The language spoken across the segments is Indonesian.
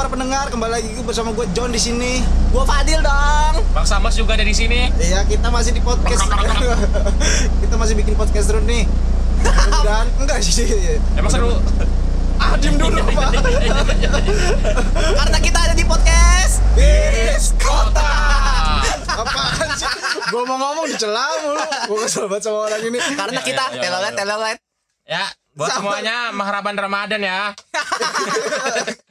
para pendengar, kembali lagi bersama gue John di sini. Gue Fadil dong. Bang Samas juga ada di sini. Iya, kita masih di podcast. kita masih bikin podcast terus nih. Dan enggak sih. Emang seru. Ah, diem dulu, Pak. Karena kita ada di podcast Bis kota. Apaan sih? Gue mau ngomong dicela mulu. Gue kesel banget sama orang ini. Karena Ya, kita ya, ya, telolet ya. telolet Ya, buat Sama. semuanya mahraban Ramadan ya.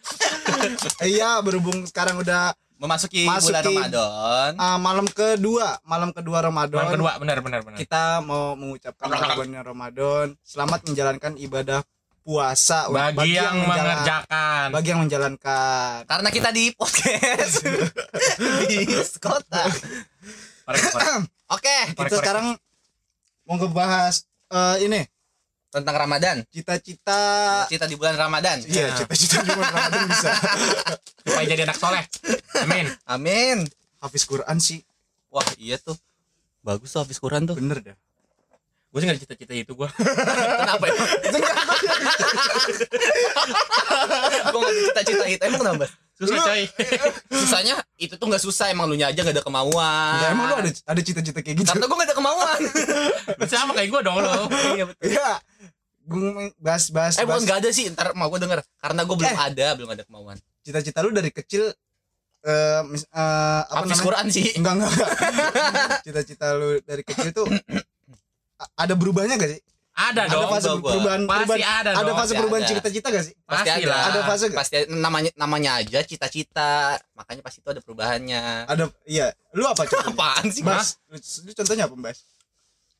Iya, berhubung sekarang udah memasuki Masuki. bulan Ramadan. ah, malam kedua, malam kedua Ramadan. Yang kedua, benar benar benar. kita mau mengucapkan Ramadan Ramadan selamat menjalankan ibadah puasa Bagi yang menjalan- mengerjakan. bagi yang menjalankan Karena kita di podcast bis kota. Oke, kita Korek, korek. sekarang mau ngebahas eh, ini tentang Ramadan. cita-cita Kita di bulan Ramadan. iya cita-cita di bulan Ramadan bisa Supaya jadi anak soleh. Amin. Amin. hafiz Quran sih Wah, iya tuh. Bagus tuh habis Quran tuh. bener dah Gue sih gak ada cita-cita itu gue. Kenapa ya? Gue gak ada cita-cita itu. Emang kenapa? Susah coy. Susahnya itu tuh gak susah. Emang lu nya aja gak ada kemauan. ya, emang lu ada ada cita-cita kayak gitu Karena gue gak ada kemauan. Sama kayak gue dong lo. Iya, betul. iya bahas bahas Eh bukan gak ada sih. Ntar mau gue denger. Karena gue belum Eh. ada. Belum ada kemauan. cita-cita lu dari kecil eh mis- eh, apa Habis namanya Quran sih. enggak enggak enggak. cita-cita lu dari kecil tuh ada berubahnya gak sih Ada ada dong. fase perubahan Pasti perubahan ada ada dong. fase pasti perubahan ada. cita-cita gak sih Pasti Pasti ada. lah. Ada fase gak? Pasti namanya namanya aja cita-cita. Makanya pasti itu ada perubahannya. ada iya lu apa contohnya Apaan sih, Bas lu, lu contohnya apa Bas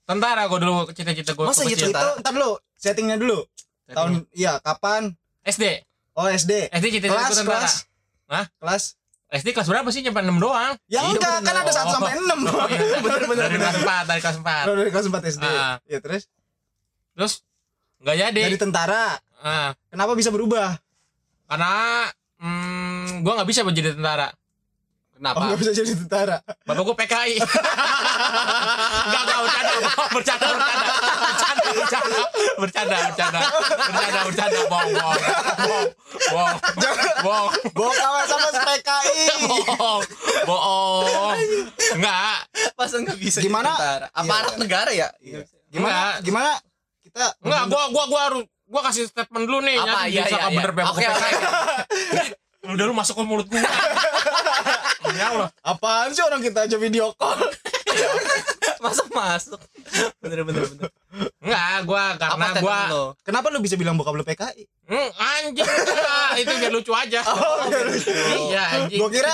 Tentara gue dulu cita-cita gue. Masa gitu? itu ntar lu settingnya dulu tahun iya kapan SD. oh SD SD cita-cita gue tentara. kelas Hah? kelas SD kelas berapa sih? Nyampe 6 doang. ya Iya, enggak kan ada 1 Oh. sampai 6 Oh, iya. bener bener Dari kelas 4, dari kelas 4. Lu dari kelas 4 SD Ah. ya terus Terus nggak jadi. jadi tentara Ah, kenapa bisa berubah karena hmm, gue nggak bisa jadi tentara. Kenapa? Oh, gak bisa jadi tentara. Bapak gue PKI. Enggak, enggak, bercanda. Bercanda, bercanda. Bercanda, bercanda. Bercanda, bercanda. Bercanda, bercanda. Bohong, bohong. Bohong. Bohong. Bohong. sama sama PKI. Bohong. Bohong. Enggak. Pas enggak bisa Gimana? tentara? Aparat iya. negara ya? Iya. Gimana? Gimana? Kita Enggak, gua gua gua harus gua kasih statement dulu nih. Apa? Ya, iya, iya, iya. Bener, Oke, oke. Udah lu masuk ke mulut gua. Ya Allah. apaan sih orang kita aja video call Masa masuk? Bener bener bener. Enggak, gua karena Apa gua lo? kenapa lu bisa bilang bokap lu PKI Hmm, anjing itu biar lucu aja. Oh, biar lucu. Iya, anjing. Gua kira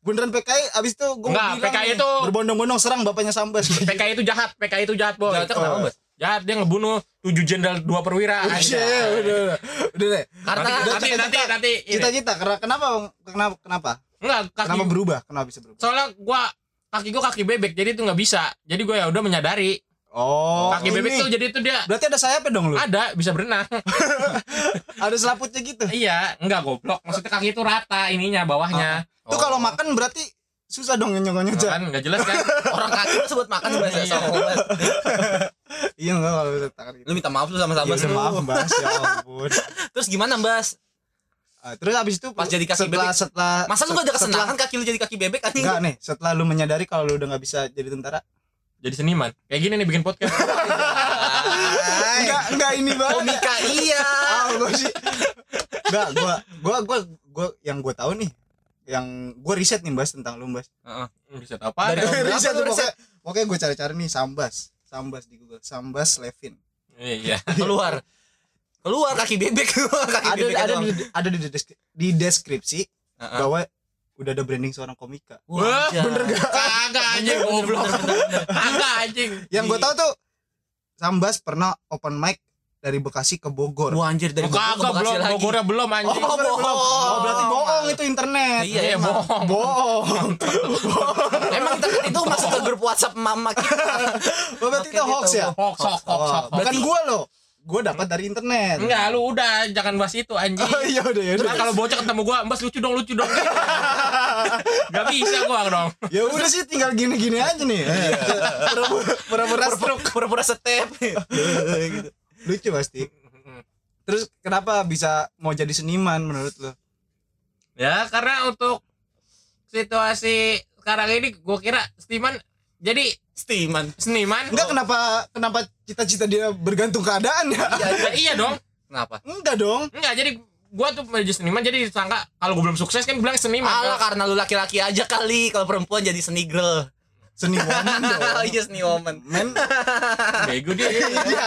beneran PKI abis itu gua Enggak, bilang PKI nih, itu- berbondong-bondong serang bapaknya Sambas. PKI itu jahat, PKI itu jahat, boy. Jahatnya kenapa, Oh. Bos? Jahat dia ngebunuh 7 jenderal 2 perwira. Udah, anjing. udah, udah, udah deh. Karena nanti, nanti, nanti. Cita-cita karena kenapa kenapa kenapa? Enggak, kaki. Kenapa berubah? Kenapa bisa berubah? Soalnya gua kaki gua kaki bebek, jadi itu nggak bisa. Jadi gua ya udah menyadari Oh, kaki bebek ini. tuh jadi itu dia Berarti ada sayapnya dong lu. ada bisa berenang. Ada selaputnya gitu. iya, enggak goblok. Maksudnya kaki itu rata ininya bawahnya. Itu kalau makan berarti susah dong nyonyong-nyonyong. Kan enggak jelas kan? orang kaki lu sebut makan bahasa Iya. Enggak kalau bisa tangan gitu. Lu minta maaf lu sama Iya, udah, lu. maaf, Mbak. Ya ampun. Terus gimana, Mbas? Ah, terus abis itu Pas jadi kaki setelah bebek. setelah Masa lu gak ada setelah- kesenangan kaki lu jadi kaki bebek anjing? Enggak nih, setelah lu menyadari kalau lu udah nggak bisa jadi tentara. Jadi seniman. Kayak gini nih bikin podcast. Enggak, enggak ini banget. Komika iya. Ah, gua sih. Enggak, gua gua gua gua yang gua tahu nih yang gua riset nih Mbas tentang lu Mbas. Heeh. Bisa apa? Dari- riset tuh riset? pokoknya pokoknya gua cari-cari nih Sambas. Sambas di Google. Sambas Levin. Iya. Keluar. Keluar kaki bebek kaki Ada bebek ada doang. di, ada di, deskri- di deskripsi Heeh. bahwa udah ada branding seorang komika. Wah, bener gak? Kagak anjing goblok. Kagak anjing. Yang gua tahu tuh Sambas pernah open mic dari Bekasi ke Bogor. Wah anjir dari Oh, Bogor ke Bekasi belum, lagi. Bogornya belum anjing. Oh, Belum. bohong. Oh, berarti bohong itu internet. Iya, Iya, emang. bohong. Bohong. Emang internet itu masuk ke grup WhatsApp mama kita. Oh, berarti itu hoax gitu. ya? Hoax, hoax, hoax, Oh, hoax. bukan gua loh. Gua dapat dari internet. Enggak, lu udah jangan bahas itu anjing. Oh iya udah ya udah. Nah, kalau bocah ketemu gua, "Mbas lucu dong, lucu dong." Gak bisa gua dong. Ya udah sih tinggal gini-gini aja nih. Pura-pura- Pura-pura stroke. Pura-pura step. gitu. Lucu pasti. Terus kenapa bisa mau jadi seniman menurut lo? Ya karena untuk situasi sekarang ini gue kira seniman jadi Stiman. seniman. Enggak kenapa kenapa cita-cita dia bergantung keadaan ya? Ya, iya dong. Kenapa? Enggak dong. Enggak jadi gua tuh menjadi seniman jadi disangka kalau gue belum sukses kan bilang seniman. Alah karena lu laki-laki aja kali kalau perempuan jadi seni girl. Seni woman dong. Iya seni woman. Men, Bego dia. iya.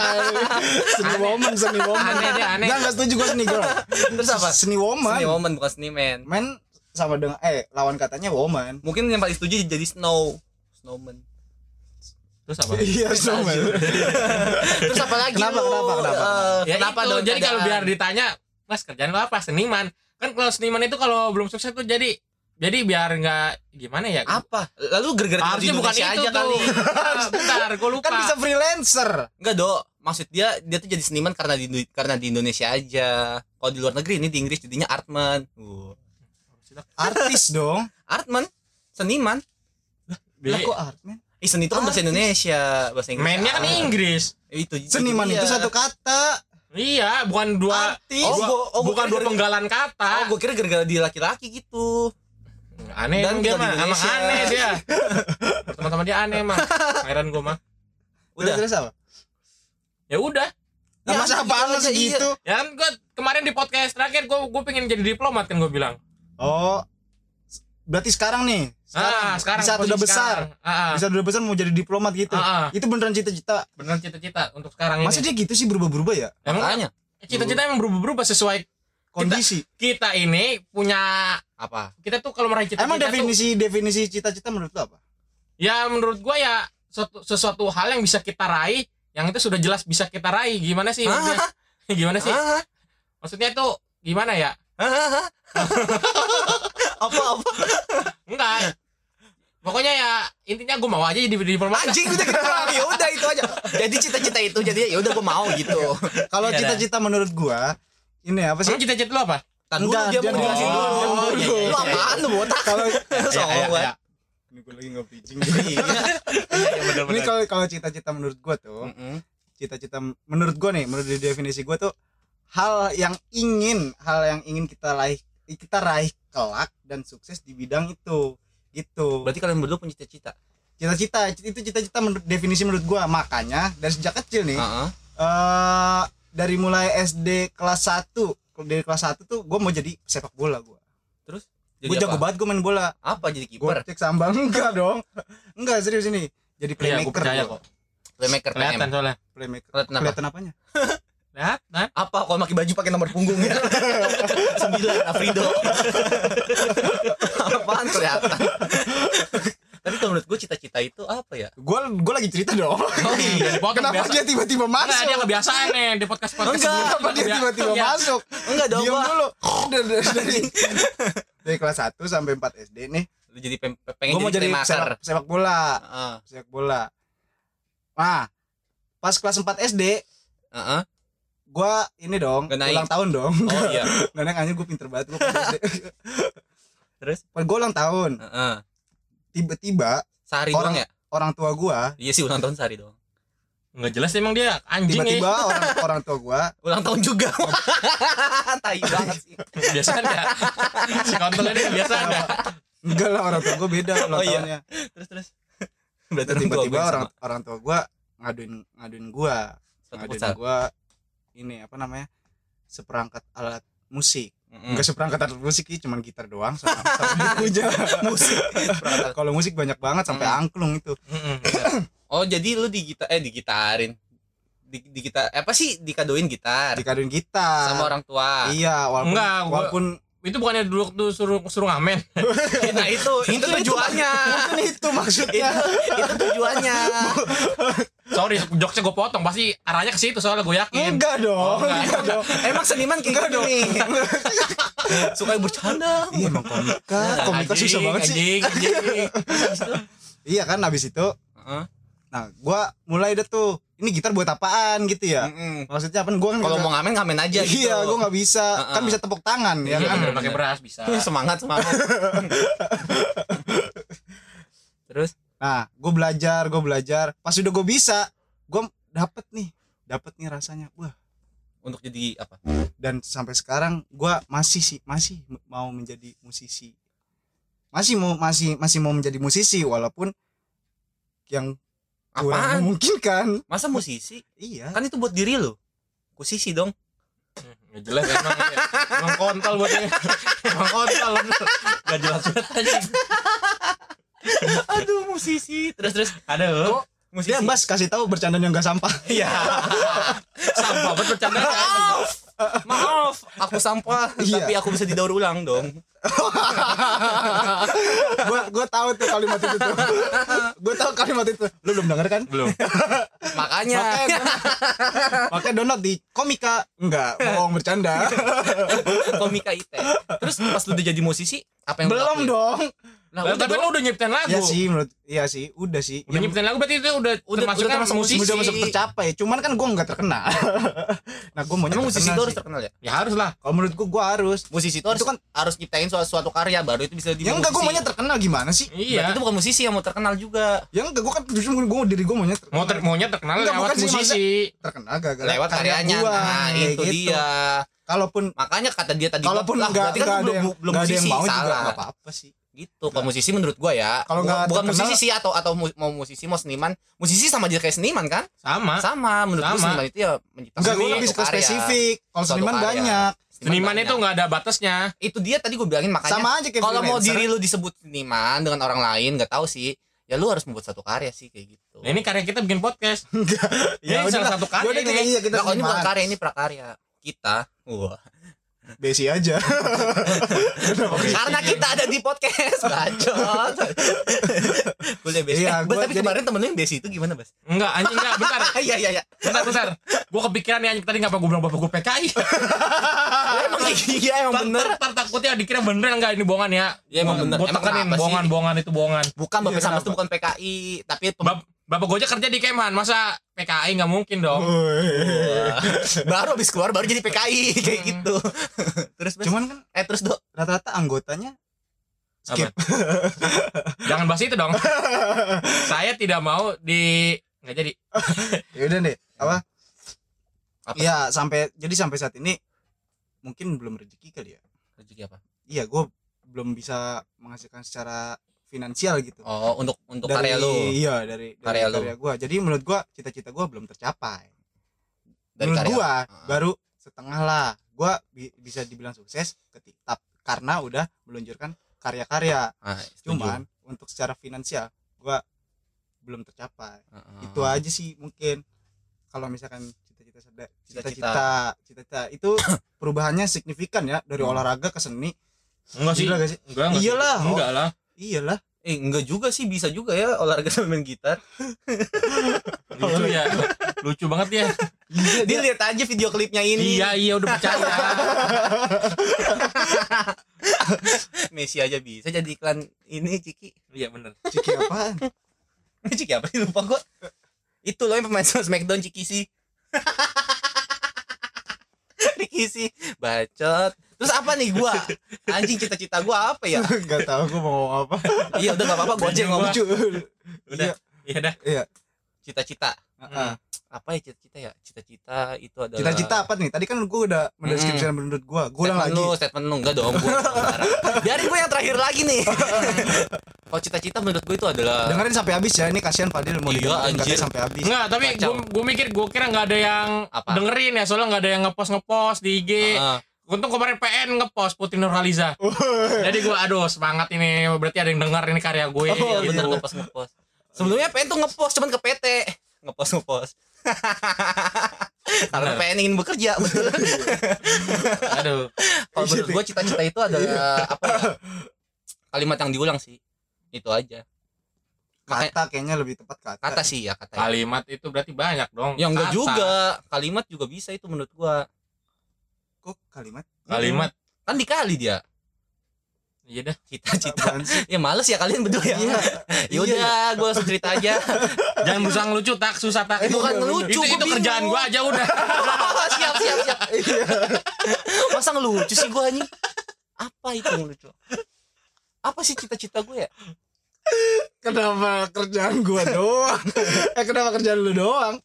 Seni woman, seni woman. Aneh dia, aneh. Enggak, enggak setuju gue seni girl. Terus apa? Seni woman. Seni woman bukan seni man. Men sama dengan eh lawan katanya woman. Mungkin yang paling setuju jadi snow. Snowman. Terus apa? Iya, snowman. Terus apa lagi? Kenapa, lu? kenapa, kenapa? Eh, Ya kenapa itu, dong? jadi kalau biar ditanya, Mas kerjaan lo apa? Seniman. Kan kalau seniman itu kalau belum sukses tuh jadi jadi biar nggak gimana ya? apa? Lalu gara-gara tinggal di bukan itu aja tuh. kali. Bentar, gue lupa. Kan bisa freelancer. Enggak, Dok. Maksud dia dia tuh jadi seniman karena di karena di Indonesia aja. Kalau di luar negeri ini di Inggris jadinya artman. Uh. Artis dong. Artman, seniman. Lah kok art, men? Eh, seni itu kan bahasa Indonesia, bahasa Inggris. Mainnya kan Ah. Inggris. Itu, itu Seniman dia. itu satu kata. Iya, bukan dua Artis. Oh, gua- oh, gua bukan dua penggalan Oh, kata. gue kira gara-gara dia laki-laki gitu. Aneh Dan dia mah, emang aneh dia. Teman-teman dia aneh emang. Heran gue mah. Udah. Terus apa? Ya udah. Nah, Ya, masa apaan aja, sih iya. gitu? Ya kan gue kemarin di podcast terakhir gue gue pengen jadi diplomat kan gue bilang. Oh. Berarti sekarang nih. ah, sekarang di saat posisi udah besar. sekarang. Ah, ah. Di saat udah besar mau jadi diplomat gitu. Ah, ah. Itu beneran cita-cita. Beneran cita-cita untuk sekarang Masa ini. dia gitu sih berubah-berubah ya? Emang cita-cita emang berubah-berubah sesuai Kondisi. kita ini punya apa? kita tuh kalau meraih cita-cita Emang tuh- definisi definisi cita-cita menurut lu apa? ya menurut gua ya suatu, sesuatu hal yang bisa kita raih yang itu sudah jelas bisa kita raih gimana sih maksudnya? gimana sih Hah? maksudnya itu gimana ya apa apa? enggak pokoknya ya intinya gua mau aja jadi diplomat Anjing udah gitu. Ya udah itu aja. Jadi cita-cita itu jadi ya udah gue mau gitu. Kalau Iya, cita-cita menurut gua ini apa sih? Cita-cita lu apa Tan dulu dia mau jelasin mau- dulu. Oh, iya, mau- iya, Lu iya. apaan lu botak? Kalau Songong gua. ini gua lagi nge-pitching. Iya. Ini kalau kalau cita-cita menurut gua tuh, cita-cita menurut gua nih, menurut definisi gua tuh hal yang ingin, hal yang ingin kita raih kita raih kelak dan sukses di bidang itu. Gitu. Berarti kalian berdua punya cita-cita. Cita-cita itu cita-cita menurut definisi menurut gua. Makanya dari sejak kecil nih Heeh. eh dari mulai SD kelas 1 dari kelas 1 tuh gue mau jadi sepak bola gue Terus? Gue jago banget gue main bola. Apa jadi gue kiper? cek sambang enggak dong. Enggak serius ini. Jadi Iya, gua playmaker percaya gua. kok. Playmaker kelihatan soalnya. Playmaker. Kelihatan apa? kelihatan apanya? Lihat nah Apa? Kalau pakai baju pakai nomor punggung ya? Sembilan Afrido. Apaan kelihatan? Tapi kalau menurut gue cita-cita itu apa ya? gue gue lagi cerita dong oh iya kenapa biasa dia tiba-tiba Enggak, masuk dia kebiasaan nih di podcast podcast Enggak, kenapa dia tiba-tiba Iya. masuk Enggak dong diam gua. dulu dari, dari, dari, dari kelas 1 sampai 4 SD nih Lu jadi pem- pengen gue mau jadi playmaker. sepak, sepak bola Heeh. sepak bola nah pas kelas 4 SD Heeh. gue ini dong naik. ulang tahun dong Oh iya. Nenek anjir gue pinter banget gue Terus? Pas gue ulang tahun Heeh. Tiba-tiba Sehari Orang- doang ya? Orang tua gua Iya sih ulang tahun sehari doang. nggak jelas emang dia anjing Tiba-tiba ya orang orang tua gua Ulang tahun juga. Tai banget sih. biasa enggak si kontol ini biasa enggak Enggak lah orang tua gua beda ulang Oh, iya. tahunnya Terus terus. Berarti Tiba-tiba orang sama. orang tua gua ngaduin ngaduin gua Satu Ngaduin gua Ini apa namanya Seperangkat alat musik Mm-mm. Enggak seperangkat alat musik sih cuman gitar doang sama, bukunya musik. Kalau musik banyak banget sampai Hmm. angklung itu Mm-mm. Oh jadi lu di gitar eh digitarin. Di, di gitar apa sih dikadoin gitar Dikaduin gitar sama orang tua. Iya walaupun Enggak, gua- walaupun itu bukannya dulu tuh suruh suruh ngamen Nah itu itu tujuannya. Mungkin itu maksudnya itu tujuannya. sorry jokesnya gue potong pasti arahnya ke situ soalnya gue yakin Enggak dong Oh, enggak. Enggak dong Emang seniman kayak Enggak gini. Suka bercanda. Iya emang komika Komika susah banget sih anjing, anjing. Iya kan habis itu Heeh. Nah gua mulai deh tuh Ini gitar buat apaan? Gitu ya. Mm-mm. Maksudnya apa? Gua kan Kalau nggak- mau ngamen ngamen aja gitu. Iya gua gak bisa. Heeh. Kan bisa tepuk tangan ya Iya, kan? bener, pakai beras bisa. Semangat semangat. Terus? Nah gua belajar Gua belajar. Pas udah gua bisa Gua dapet nih Dapet nih rasanya. Wah. Untuk jadi apa? Dan sampai sekarang gua masih sih masih mau menjadi musisi. Masih mau masih masih mau menjadi musisi walaupun yang kurang apaan? memungkinkan. Masa musisi? Iya. Kan itu buat diri lo musisi dong. Nggak jelas emang emang kontol buat dia. Emang kontol. gak jelas banget aja. Aduh musisi. Terus terus. Aduh. musisi? Dia mas kasih tahu bercanda yang gak sampah. Iya. Sampah banget bercanda. Maaf. Aku sampah, Iya. tapi aku bisa didaur ulang dong. gua gua tahu tuh kalimat itu tuh gua tahu kalimat itu lu belum denger kan Belum. Makanya makanya makanya download di komika enggak bohong bercanda komika IT. Terus pas lu udah jadi musisi, apa yang lu belum dong Nah, Lah, udah tapi lu udah nyiptain lagu. Iya sih menurut iya sih udah sih Udah Yang- nyiptain lagu berarti itu udah Udah- termasuk udah termasuk musisi. udah masuk tercapai cuman kan gua nggak terkenal nah gua maunya musisi itu harus terkenal ya? Ya harus lah. kalau menurut gua gua harus Musisi itu harus Itu kan- harus nyiptain suatu, suatu karya baru itu bisa ya dibilang enggak gua maunya terkenal gimana sih Berarti Iya. itu bukan musisi yang mau terkenal juga. ya enggak gua kan justru gua diri gua maunya terkenal Mau ter maunya terkenal Enggak, lewat musisi. terkenal gara-gara Lewat karya karyanya. gua, Nah, itu gitu. dia. kalaupun Makanya kata dia tadi kalaupun lah, enggak berarti kan enggak ada yang belum, belum enggak ada yang musisi, mau juga salah. enggak apa-apa sih gitu kalau musisi menurut gua ya Kalau bukan, nggak bukan terkenal- musisi sih atau atau mu- mau musisi mau seniman musisi sama aja kayak seniman kan Sama. sama menurut gua Sama. seniman itu ya menciptakan enggak gua lebih spesifik kalau seniman karya. banyak Seniman banyak. itu nggak ada batasnya. itu dia tadi gua bilangin makanya sama aja kayak kalau mau diri lu disebut seniman dengan orang lain nggak tahu sih ya lu harus membuat satu karya sih kayak gitu Nah, ini karya kita bikin podcast. ya Ini udah salah satu karya udah ini. iya kita Nah, ini bukan seniman. karya ini prakarya kita wah besi aja karena kita ada di podcast bacot boleh besi Iya, eh, gua tapi jadi- kemarin temen lu yang besi itu gimana bas Enggak, anjing enggak, bentar. iya iya iya Bentar, bentar. Gua kepikiran nih anjing tadi ngapa gua bilang bapak gua PKI. emang iya emang bener ntar takutnya dikira bener enggak ini bohongan ya. Ya, emang bener. Gua Emang tekanin kenapa sih? bohongan, bohongan itu bohongan. bukan bapak Iya, sama itu bukan PKI tapi Bapak gua aja kerja di Keman, masa PKI nggak mungkin dong. Baru habis keluar baru jadi PKI kayak gitu terus Bas? cuman kan eh terus dok rata-rata anggotanya skip Jangan bahas itu dong. Saya tidak mau di nggak jadi. ya udah deh apa Apa? ya sampai jadi sampai saat ini mungkin belum rezeki kali ya rezeki apa iya gue belum bisa menghasilkan secara finansial gitu oh untuk untuk dari karya lu iya dari, dari Karya karya, jadi menurut gua cita-cita gua belum tercapai dari menurut karya gua Ah. baru setengah lah gua bi- bisa dibilang sukses ketika karena udah meluncurkan karya-karya Ah, cuman untuk secara finansial gua belum tercapai Ah, ah. itu aja sih mungkin kalau misalkan cita-cita Cita-cita. cita-cita cita-cita itu perubahannya signifikan ya dari Hmm. olahraga ke seni Enggak sih. Gila gak sih Enggak, enggak. Iyalah. Enggak lah. Iyalah. Eh enggak juga sih bisa juga ya olahraga sama main gitar. Lucu ya. Lucu banget ya. iya dia lihat aja video klipnya ini. Iya, iya udah percaya. Messi aja bisa jadi iklan ini Ciki. Iya bener. ciki apaan? Ciki apa sih? Lupa gua. Itu loh yang pemain Smackdown Ciki sih. Ricky sih. Bacot terus apa nih gua anjing cita-cita gua apa ya Gak tahu gue mau ngomong apa. iya udah gak apa-apa gua aja yang ngomong Lucu. Udah. Iya. Iya dah. cita-cita Heeh. apa ya cita-cita ya cita-cita itu adalah Cita-cita apa nih? Tadi kan gue udah mendeskripsikan menurut gue. Gue ulang lagi. lu statement lu enggak dong gua biarin gua yang terakhir lagi nih kalau cita-cita menurut gua itu adalah Dengerin sampai habis ya. Ini kasihan Fadil mau Iya, anjir. katanya sampai habis. Enggak, tapi gue gue mikir gue kira nggak ada yang Apa? dengerin ya, soalnya nggak ada yang ngepost ngepost di IG. Ah, Untung kemarin PN ngepost Putri Nurhaliza. Jadi gue aduh semangat ini berarti ada yang denger ini karya gue. iya gitu. bener ngepost ngepost sebelumnya pengen tuh ngepost cuman ke PT ngepost ngepost karena pengen ingin bekerja betul Aduh. kalau menurut gue cita-cita itu adalah apa ya kalimat yang diulang sih itu aja Kata kayaknya lebih tepat kata. kata sih ya kata ya. Kalimat itu berarti banyak dong. ya enggak Kata. juga kalimat juga bisa itu menurut gua Kok kalimat? Kalimat. kan dikali dia Iya dah. cita-cita ya males ya kalian berdua ya Iya. ya udah gua langsung cerita aja Jangan berusaha ngelucu tak susah tak. Eh, bukan Iya, ngelucu itu, gua itu kerjaan gue aja udah. siap siap siap masa ngelucu sih gua anjing apa itu ngelucu apa sih cita-cita gue ya Kenapa kerjaan gue doang? eh kenapa kerjaan lu doang?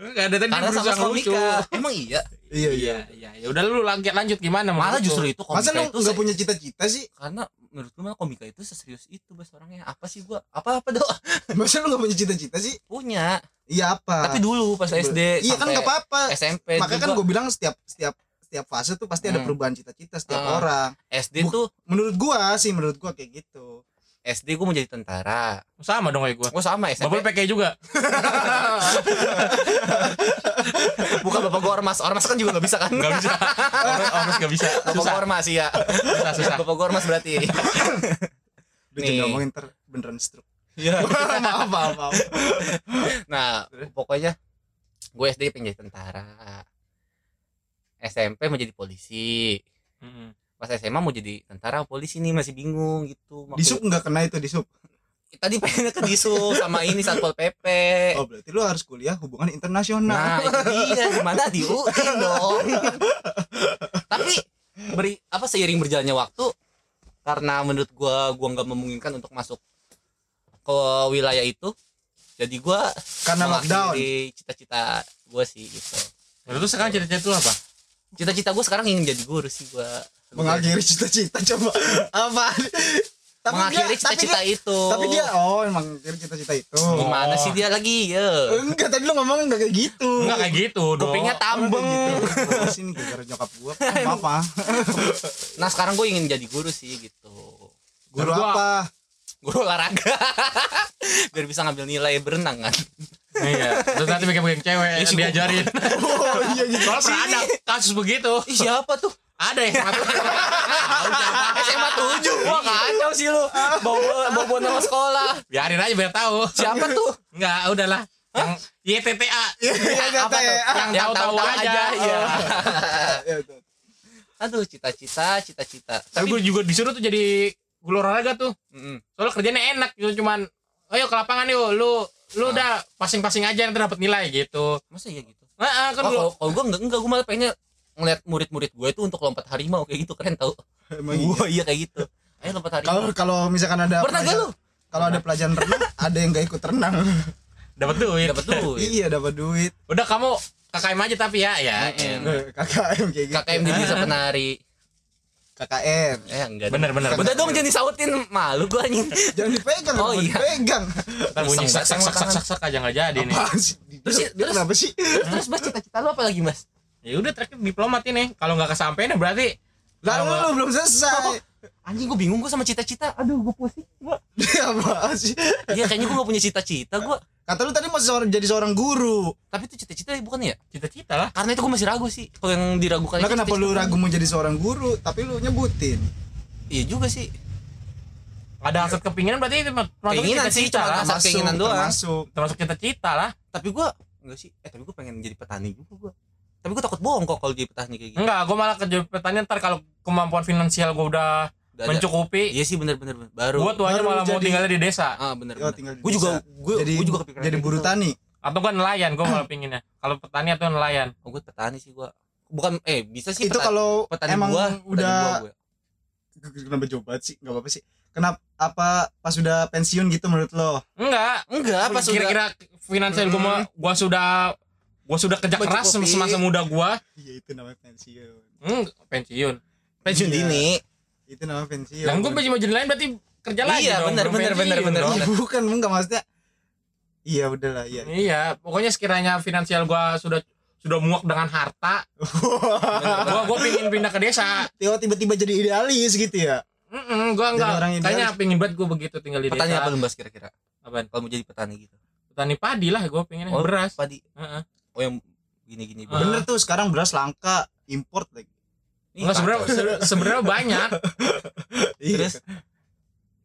Enggak ada tadi Karena sama lucu. komika. Emang iya. iya Iya, iya. Ya udah lu lanjut lanjut gimana Malah menurut justru itu komika masa lu itu nggak se- punya cita-cita sih? Karena menurut gue malah komika itu seserius itu bas orangnya. Apa sih gua? Apa apa doa masa lu nggak punya cita-cita sih? Punya. Iya apa? Tapi dulu pas SD iya kan sampai nggak apa-apa. SMP makanya kan gue bilang setiap setiap setiap fase tuh pasti ada Hmm. perubahan cita-cita setiap Ah. orang. SD Bu- tuh menurut gua sih menurut gua kayak gitu SD gue mau jadi tentara Sama dong kayak gua. gue sama SMP Bapak PK juga. bukan bapak gue ormas ormas kan juga nggak bisa kan Enggak bisa. Ormas ormas enggak bisa. bapak gue ormas ya Susah, susah. bapak gue ormas berarti udah Nih. jangan ngomongin ntar beneran stroke Iya. maaf maaf maaf nah pokoknya gue SD pengen jadi tentara SMP mau jadi polisi. Pas SMA mau jadi tentara polisi nih masih bingung gitu. Di sub nggak kena itu di sub tadi pengennya ke disub sama ini satpol pp oh berarti lu harus kuliah hubungan internasional. Nah itu dia gimana di UI dong. Tapi beri apa seiring berjalannya waktu karena menurut gua gua nggak memungkinkan untuk masuk ke wilayah itu jadi gua karena lockdown. mengakhiri cita-cita gua sih gitu. Lalu tuh sekarang cita-cita lu apa? cita-cita gua sekarang ingin jadi guru sih gua mengakhiri cita-cita coba. Apa tapi mengakhiri cita-cita itu. tapi dia oh emang mengakhiri cita-cita itu. Gimana Oh. sih dia lagi? Ya enggak tadi lu ngomong enggak kayak gitu. Enggak kayak gitu dong. kupingnya tambeng. Gitu. sini gara-gara nyokap gua. Apa nah sekarang gue ingin jadi guru sih gitu. Guru Gua- apa? Guru olahraga. Biar bisa ngambil nilai berenang kan. Iya. Terus nanti pegang-pegang cewek Iya sih, gua- diajarin. oh iya gitu Soalnya pernah ada kasus begitu. Ih, siapa tuh Ada yang satu. SMA 7 wah kacau sih lu. Bawa bawa bawa nama sekolah. Biarin aja biar tahu. siapa tuh? Enggak, udahlah. Yang YTTA. iya apa tuh? Yang tahu-tahu aja. iya. Iya, aduh cita-cita cita-cita. Tapi gue juga disuruh tuh jadi guru olahraga tuh. Soalnya kerjanya enak gitu. Cuman ayo ke lapangan yuk lu lu udah pasing-pasing aja nanti dapat nilai gitu. masa iya gitu? Nah, kan oh, kalau gue enggak enggak. Gue malah pengennya ngeliat murid-murid gue itu untuk lompat harimau kayak gitu keren tau. Emang iya. iya kayak gitu. Ayo lompat kalau harimau. Kalau misalkan ada pernah gak lu? kalau ada pelajaran renang ada yang gak ikut renang. Dapat duit. dapat duit. Iya dapat duit. Udah kamu KKM aja tapi ya ya. Eh, KKM kayak gitu. KKM di desa penari. KKN eh enggak Bener bener. udah dong jangan disautin. Malu gue anjing. Jangan dipegang Oh, iya. dipegang. Ntar bunyi sak sak sak sak sak aja nggak jadi nih. Terus terus- kenapa sih? Terus mas cita-cita lu apa lagi mas Ya udah terakhir diplomat ini. Kalau nggak kesampaian berarti lalu lu belum selesai. Anjing gue bingung gue sama cita-cita. Aduh gue pusing gue apa sih iya kayaknya gue gak punya cita-cita gue kata lu tadi mau seorang jadi seorang guru. Tapi itu cita-cita bukan ya? Cita-cita lah. karena itu gue masih ragu sih kalau yang diragukan itu kenapa cita-cita lu gua. ragu mau jadi seorang guru tapi lu nyebutin? Iya juga sih. Ada hasrat kepinginan berarti itu Keinginan sih, cita-cita cuma lah. Asal keinginan doang. termasuk. Termasuk cita-cita lah. tapi gue enggak sih. Eh tapi gue pengen jadi petani juga gue tapi gue takut bohong kok kalau jadi petani kayak gitu Enggak, gue malah kerja petani ntar kalau kemampuan finansial gue udah Udah mencukupi, iya sih bener bener bener. baru gue baru malah mau jadi- tinggalnya di desa. ah bener Oh, bener tinggal di gue juga desa. gue jadi gue juga kepikiran jadi buru gitu. tani Atau kan nelayan, gue malah pinginnya. Kalau petani atau nelayan. oh gue petani sih gue bukan eh bisa sih itu petani- kalau petani emang petani udah buah gue. kenapa jawab banget sih nggak apa-apa sih kenapa apa pas udah pensiun gitu menurut lo Enggak, enggak pas kira-kira finansial gue mah gue sudah gue sudah kerja keras semasa muda gue iya itu namanya pensiun. Hmm, pensiun. Pensiun Iya. dini. Itu namanya pensiun. Yang gue mau jadi lain berarti kerja lagi Iya, pensiun bener, bener, dong. Iya, bukan enggak maksudnya iya udahlah iya. Iya pokoknya sekiranya finansial gue sudah sudah muak dengan harta gue gue pingin pindah ke desa. Tiba- tiba-tiba jadi idealis gitu ya? Mm gue Jadi enggak. kayaknya pingin banget gue begitu tinggal di petani desa apa lu mas kira-kira? Apaan? kalau mau jadi petani gitu. Petani padi lah gue pengen Oh, beras. padi. Heeh. Oh yang gini-gini. Ah. bener tuh sekarang beras langka import lagi Enggak sebenarnya sebenarnya banyak. Iya. Terus?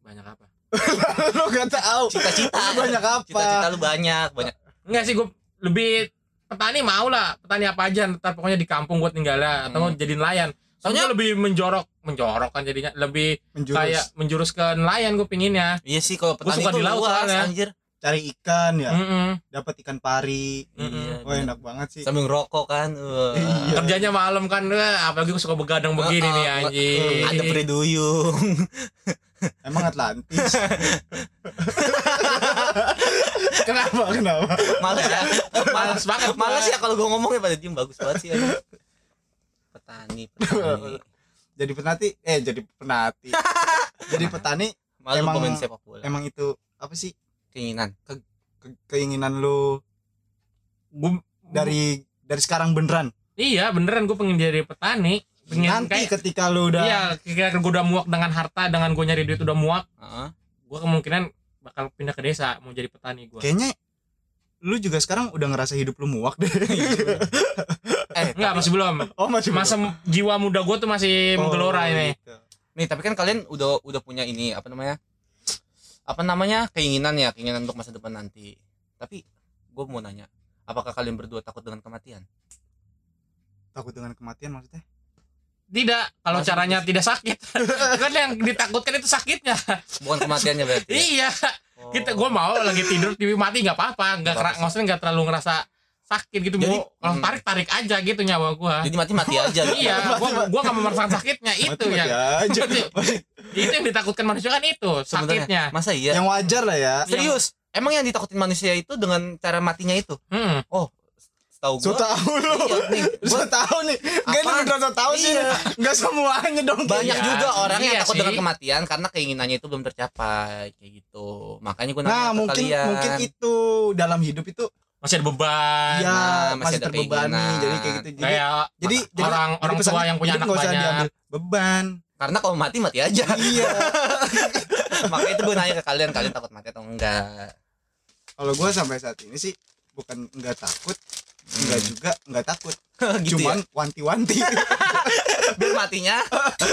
banyak apa? Lo gak tahu. Cita-cita. Lu banyak apa? Cita-cita lu banyak banyak. Enggak sih gue lebih petani mau lah. Petani apa aja ntar pokoknya di kampung gue tinggalnya atau Hmm. jadi nelayan. Soalnya- lebih menjorok menjorok kan jadinya. Lebih menjurus. kayak menjurus ke nelayan gue pinginnya. Iya sih kalau petani suka itu di laut luas anjir cari ikan ya Mm-mm. dapat ikan pari. Iya, wah bener. enak banget sih sambil ngerokok kan. Iya. kerjanya malam kan apalagi gue suka begadang begini Oh, nih oh, anjing ada preduyung emang Atlantis kenapa kenapa Males ya. Males banget gua. Males ya kalau gue ngomongnya pada diem bagus banget sih. emang. Petani, petani. jadi penati eh jadi penati jadi petani Malu Emang- sepak bola. emang itu apa sih Keinginan. ke- keinginan lu Gua- dari dari sekarang beneran Iya beneran gue pengen jadi petani. Pengen nanti kayak ketika lu udah Iya, ketika gue udah muak dengan harta, dengan gue nyari duit udah muak, Heeh. gue kemungkinan bakal pindah ke desa mau jadi petani gue. kayaknya lu juga sekarang udah ngerasa hidup lu muak deh Eh, Enggak, masih belum. oh masih Masa jiwa muda gue tuh masih Oh, menggelora ini. gitu. Nih, tapi kan kalian udah udah punya ini apa namanya? Apa namanya? Keinginan ya, keinginan untuk masa depan nanti. Tapi gue mau nanya, apakah kalian berdua takut dengan kematian? takut dengan kematian maksudnya Tidak, kalau Masa caranya tidak sakit. kan yang ditakutkan itu sakitnya. Bukan kematiannya berarti. ya? iya, Oh. kita gue mau lagi tidur mati nggak apa-apa, nggak maksudnya nggak terlalu ngerasa sakit gitu. Jadi, Mau kalau hmm. tarik tarik aja gitu nyawa gue. Jadi mati mati aja. gitu. Iya, gua nggak mau merasakan sakitnya itu Mati-mati yang aja itu yang ditakutkan manusia kan itu Sebenarnya. sakitnya. Masa iya? yang wajar lah ya Serius? Emang yang ditakutin manusia itu dengan cara matinya itu? Hmm. Tahu so gua? tahu lu Iya, nih, so tahu nih gak ini Apaan? beneran so tahu sih Iya. nggak semuanya dong banyak Iya, juga orang yang iya takut sih. dengan kematian karena keinginannya itu belum tercapai kayak gitu. Makanya gue nanya nah ke mungkin kalian. mungkin itu dalam hidup itu Masih ada beban. ya masih masih, ada terbebani keinginan. jadi kayak gitu jadi kayak jadi jadi- orang jadi orang tua yang punya anak banyak. diambil beban karena kalau mati mati aja. iya Makanya itu gue nanya ke kalian, kalian takut mati atau enggak? kalau gue sampai saat ini sih bukan nggak takut nggak juga nggak takut gitu cuman wanti-wanti ya. Biar matinya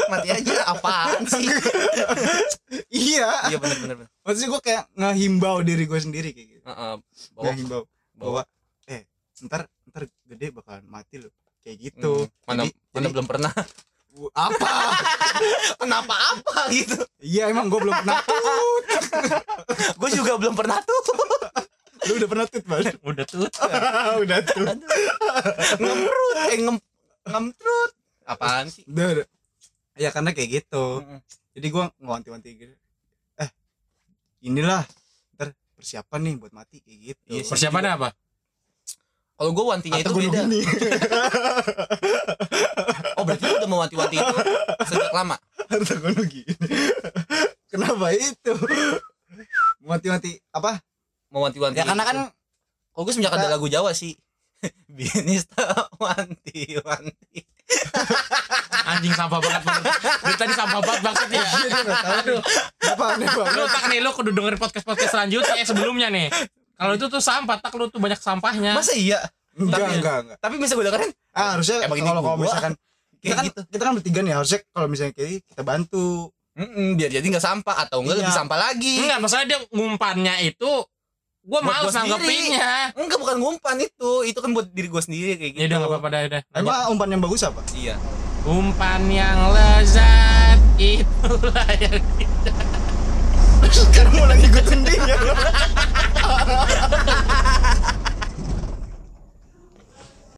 mati aja apaan sih? iya Iya benar benar. maksudnya gue kayak ngehimbau diri gue sendiri kayak gitu Heeh. Bawa, ngehimbau. Bahwa eh ntar ntar gede bakalan mati loh kayak gitu Hmm, mana Jadi- mana jadi- belum pernah. apa Kenapa apa gitu? iya emang gue belum pernah tut Gue juga belum pernah tuh. lu udah pernah tut balik Udah tuh. udah tuh Ngemrut, eh ngem ngemtrut. Apaan sih? udah, udah. ya karena kayak gitu Mm-mm. jadi gue ngewanti-wanti gitu eh inilah persiapan nih buat mati kayak gitu Iya. Persiapannya apa? Kalau gue wantinya itu atau gue beda. gini Oh berarti lu udah mewanti-wanti itu sejak lama. atau gue gini kenapa itu wanti-wanti apa Mewanti-wanti. ya karena kan Kalau gue semenjak ada Kita- lagu Jawa sih. Binista wanti-wanti. Anjing sampah banget banget. Tadi sampah banget banget ya. Aduh, apa aneh lu banget tak nih lu kudu dengerin podcast-podcast selanjutnya eh sebelumnya nih. Kalau itu tuh sampah, tak lu tuh banyak sampahnya. Masa iya? enggak Tapi- enggak enggak Tapi bisa gue dengerin ah harusnya Emang ini kalau kalau gua. misalkan kita kan gitu. kita kan bertiga nih harusnya kalau misalnya kayak kita bantu Mm-mm, biar jadi nggak sampah atau enggak Iya. lebih sampah lagi. Enggak, masalah dia ngumpannya itu gua males gua sendiri. nanggepinnya. Enggak bukan ngumpan itu, itu kan buat diri gue sendiri kayak gitu. Ya udah enggak apa-apa dah udah. emang umpan yang bagus apa Iya. Umpan yang lezat itulah yang sekarang mau lagi gue tending ya